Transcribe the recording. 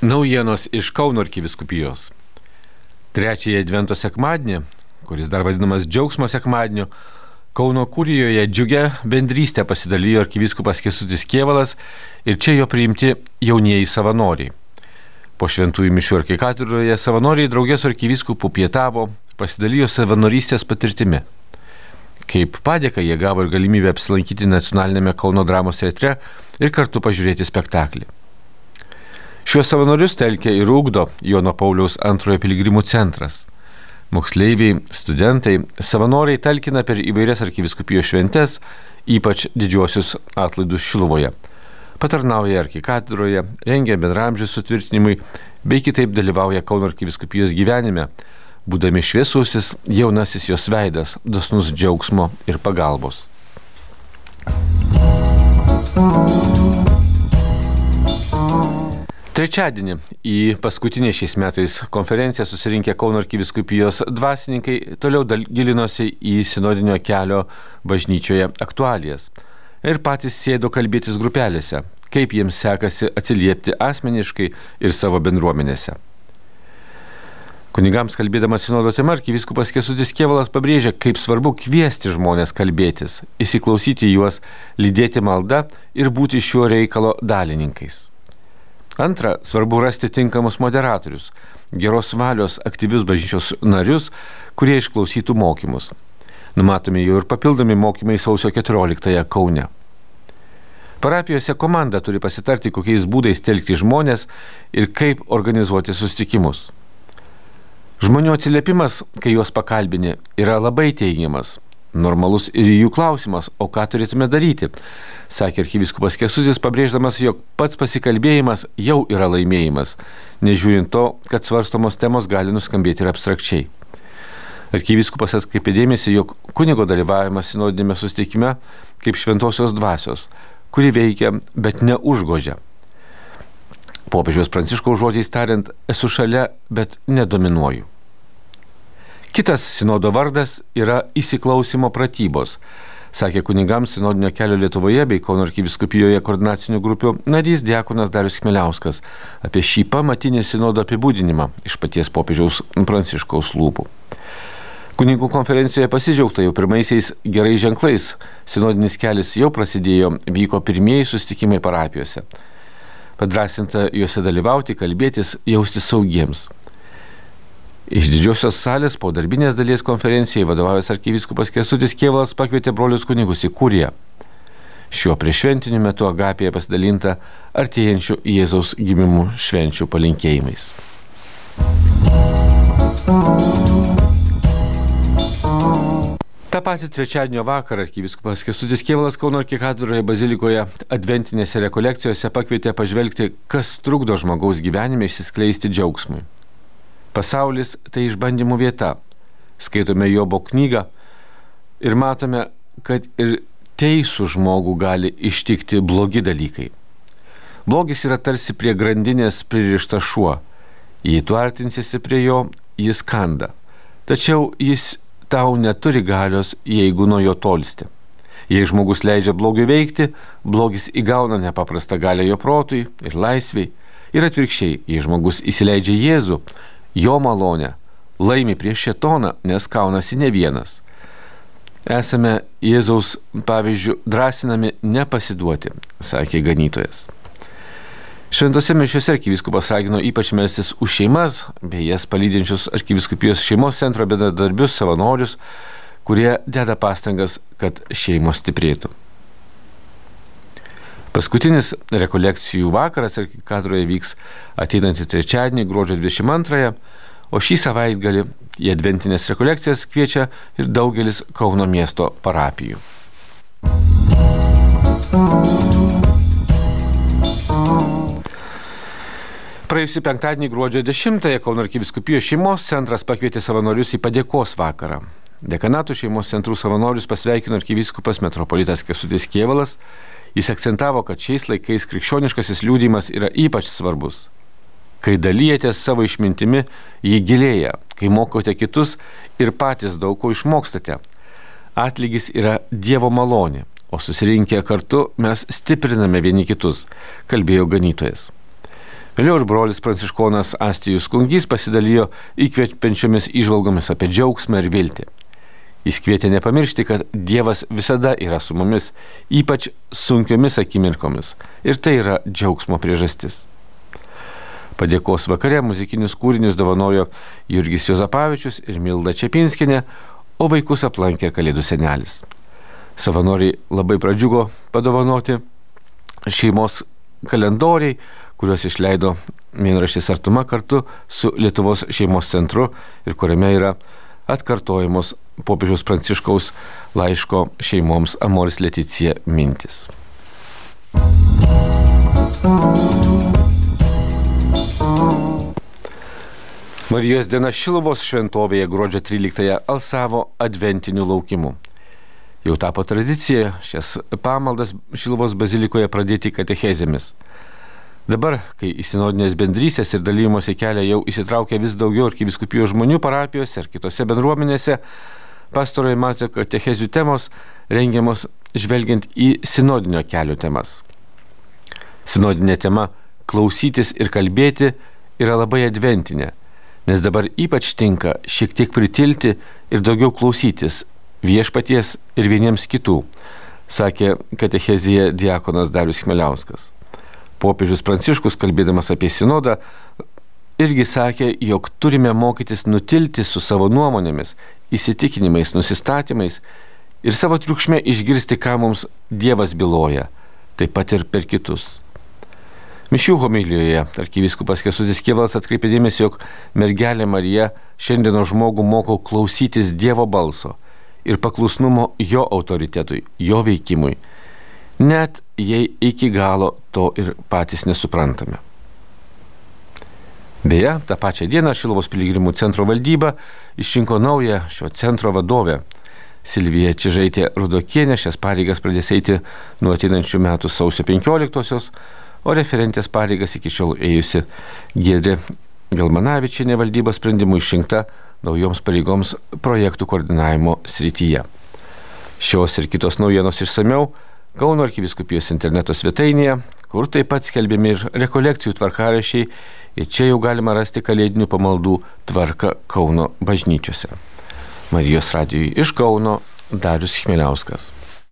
Naujienos iš Kauno arkiviskupijos. Trečiąją Advento sekmadienį, kuris dar vadinamas džiaugsmo sekmadieniu, Kauno kūrijoje džiugia bendrystė pasidalijo arkiviskupas Kesutis Kievalas ir čia jo priimti jaunieji savanoriai. Po šventųjų mišių arkikatūroje savanoriai draugės arkiviskupų pietavo, pasidalijo savanorystės patirtimi. Kaip padėka jie gavo ir galimybę apsilankyti nacionalinėme Kauno dramos teatre ir kartu pažiūrėti spektaklį. Šiuos savanorius telkia ir ūkdo Jono Pauliaus antrojo piligrimų centras. Moksleiviai, studentai, savanoriai talkina per įvairias arkiviskupijos šventes, ypač didžiuosius atlaidus Šiluvoje. Patarnauja arkikatedroje, rengia bendramžių sutvirtinimui, bei kitaip dalyvauja Kauno arkiviskupijos gyvenime, būdami šviesusis jaunasis jos veidas, dosnus džiaugsmo ir pagalbos. Trečiadienį į paskutinę šiais metais konferenciją susirinkę Kauno arkiviskupijos dvasininkai toliau gilinosi į sinodinio kelio bažnyčioje aktualijas. Ir patys sėdo kalbėtis grupelėse, kaip jiems sekasi atsiliepti asmeniškai ir savo bendruomenėse. Kunigams kalbėdamas sinodo tema, arkiviskupas Kesutis Kievalas pabrėžia, kaip svarbu kviesti žmonės kalbėtis, įsiklausyti juos, lydėti maldą ir būti šiuo reikalo dalininkais. Antra, svarbu rasti tinkamus moderatorius, geros valios aktyvius bažnyčios narius, kurie išklausytų mokymus. Numatomi jau ir papildomi mokymai sausio 14-ąją Kaune. Parapijose komanda turi pasitarti, kokiais būdais telkti žmonės ir kaip organizuoti sustikimus. Žmonių atsiliepimas, kai juos pakalbini, yra labai teigiamas normalus ir jų klausimas, o ką turėtume daryti, sakė arkiviskupas Kesutis, pabrėždamas, jog pats pasikalbėjimas jau yra laimėjimas, nežiūrint to, kad svarstomos temos gali nuskambėti ir abstrakčiai. Arkiviskupas atkreipė dėmesį, jog kunigo dalyvavimas sinodinėme sustikime kaip šventosios dvasios, kuri veikia, bet neužgožia. Popiežiaus Pranciškaus žodžiais tariant, esu šalia, bet nedominuoju. Kitas sinodo vardas yra įsiklausimo pratybos, sakė kunigams sinodinio kelio Lietuvoje bei Kauno arkiviskupijoje koordinacinių grupių narys Diekonas Darius Kmeliauskas apie šį pamatinį sinodo apibūdinimą iš paties popiežiaus Pranciškaus lūpų. Kunigų konferencijoje pasidžiaugta jau pirmaisiais gerais ženklais. Sinodinis kelias jau prasidėjo, vyko pirmieji sustikimai parapijose. Padrasinta juose dalyvauti, kalbėtis, jaustis saugiems. Iš didžiosios salės po darbinės dalies konferencijai vadovavęs arkivyskupas Kestutis Kievalas pakvietė brolius kunigus į Kuriją. Šiuo priešventiniu metu Agapėje pasidalinta artėjančių Jėzaus gimimų švenčių palinkėjimais. Ta pati trečiadienio vakarą arkivyskupas Kestutis Kievalas Kauno arkikatūroje bazilikoje adventinėse rekolekcijose pakvietė pažvelgti, kas trukdo žmogaus gyvenime išsiskleisti džiaugsmui. Pasaulis tai išbandymų vieta. Skaitome Jobo knygą ir matome, kad ir teisų žmogų gali ištikti blogi dalykai. Blogis yra tarsi prie grandinės pririšta šuo. Jei tu artinsiesi prie jo, jis kanda. Tačiau jis tau neturi galios, jeigu nuo jo tolsti. Jei žmogus leidžia blogiui veikti, blogis įgauna nepaprastą galę jo protui ir laisviai. Ir atvirkščiai, jei žmogus įsileidžia Jėzų, jo malonę, laimi prieš šetoną, nes kaunasi ne vienas. Esame Jėzaus pavyzdžių drąsinami nepasiduoti, sakė ganytojas. Šventose mišiuose arkiviskupas ragino ypač melstis už šeimas, bei jas palydinčius arkiviskupijos šeimos centro bedarbius savanorius, kurie deda pastangas, kad šeimos stiprėtų. Paskutinis rekolekcijų vakaras arkikadroje vyks ateinantį trečiadienį, gruodžio 22, o šį savaitgalį į adventinės rekolekcijas kviečia ir daugelis Kauno miesto parapijų. Praėjusį penktadienį gruodžio 10-ąją Kauno arkiviskupijos šeimos centras pakvietė savanorius į padėkos vakarą. Dekanatų šeimos centrų savanorius pasveikino arkivyskupas metropolitas Kesutis Kievalas Jis akcentavo, kad šiais laikais krikščioniškasis liūdimas yra ypač svarbus. Kai dalyjatės savo išmintimi, jį gilėja, kai mokote kitus ir patys daug ko išmokstate. Atlygis yra Dievo malonė, o susirinkę kartu mes stipriname vieni kitus, kalbėjo ganytojas. Vėliau ir brolis pranciškonas Astijus Kungys pasidalijo įkvepiančiomis išvalgomis apie džiaugsmą ir viltį. Jis kvietė nepamiršti, kad Dievas visada yra su mumis, ypač sunkiomis akimirkomis. Ir tai yra džiaugsmo priežastis. Padėkos vakare muzikinius kūrinius dovanojo Jurgis Jozapavičius ir Milda Čiapinskinė, o vaikus aplankė Kalėdų senelis. Savanoriai labai pradžiugo padovanoti šeimos kalendoriai, kuriuos išleido mėnraštis Artuma kartu su Lietuvos šeimos centru ir kuriame yra atkartojamos popiežiaus pranciškaus laiško šeimoms Amoris Leticija mintis. Marijos diena Šilovos šventovėje gruodžio 13-ąją alsavo adventiniu laukimu. Jau tapo tradicija šias pamaldas Šilovos bazilikoje pradėti katechezėmis. Dabar, kai į sinodinės bendrystės ir dalymosi kelią jau įsitraukia vis daugiau arkiviskupijos žmonių parapijose ir kitose bendruomenėse, pastaroji matė, kad techezių temos rengiamos žvelgiant į sinodinio kelio temas. Sinodinė tema - klausytis ir kalbėti yra labai adventinė nes dabar ypač tinka šiek tiek pritilti ir daugiau klausytis viešpaties ir vieniems kitų, sakė katechezija diakonas Darius Chmeliauskas. Popiežius Pranciškus, kalbėdamas apie sinodą, irgi sakė, jog turime mokytis nutilti su savo nuomonėmis, įsitikinimais, nusistatymais ir savo triukšme išgirsti, ką mums Dievas byloja, taip pat ir per kitus. Mišių homilijoje arkivyskupas Kesutis Kievalas atkreipė dėmesį, jog mergelė Marija šiandieno žmogų moko klausytis Dievo balso ir paklusnumo jo autoritetui, jo veikimui, net jei iki galo to ir patys nesuprantame. Beje, tą pačią dieną Šilovos piligrimų centro valdyba išrinko naują šio centro vadovę. Silvija Čižaitė Rudokienė šias pareigas pradės eiti nuo ateinančių metų sausio 15-osios o referentės pareigas iki šiol ėjusi Gėdė Galmanavičianė valdybos sprendimų išrinkta naujoms pareigoms projektų koordinavimo srityje. Šios ir kitos naujienos išsameu Kauno arkiviskupijos interneto svetainėje, kur taip pat skelbiami ir rekolekcijų tvarkarašiai ir čia jau galima rasti kalėdinių pamaldų tvarką Kauno bažnyčiose. Marijos radijui iš Kauno Darius Chmeliauskas.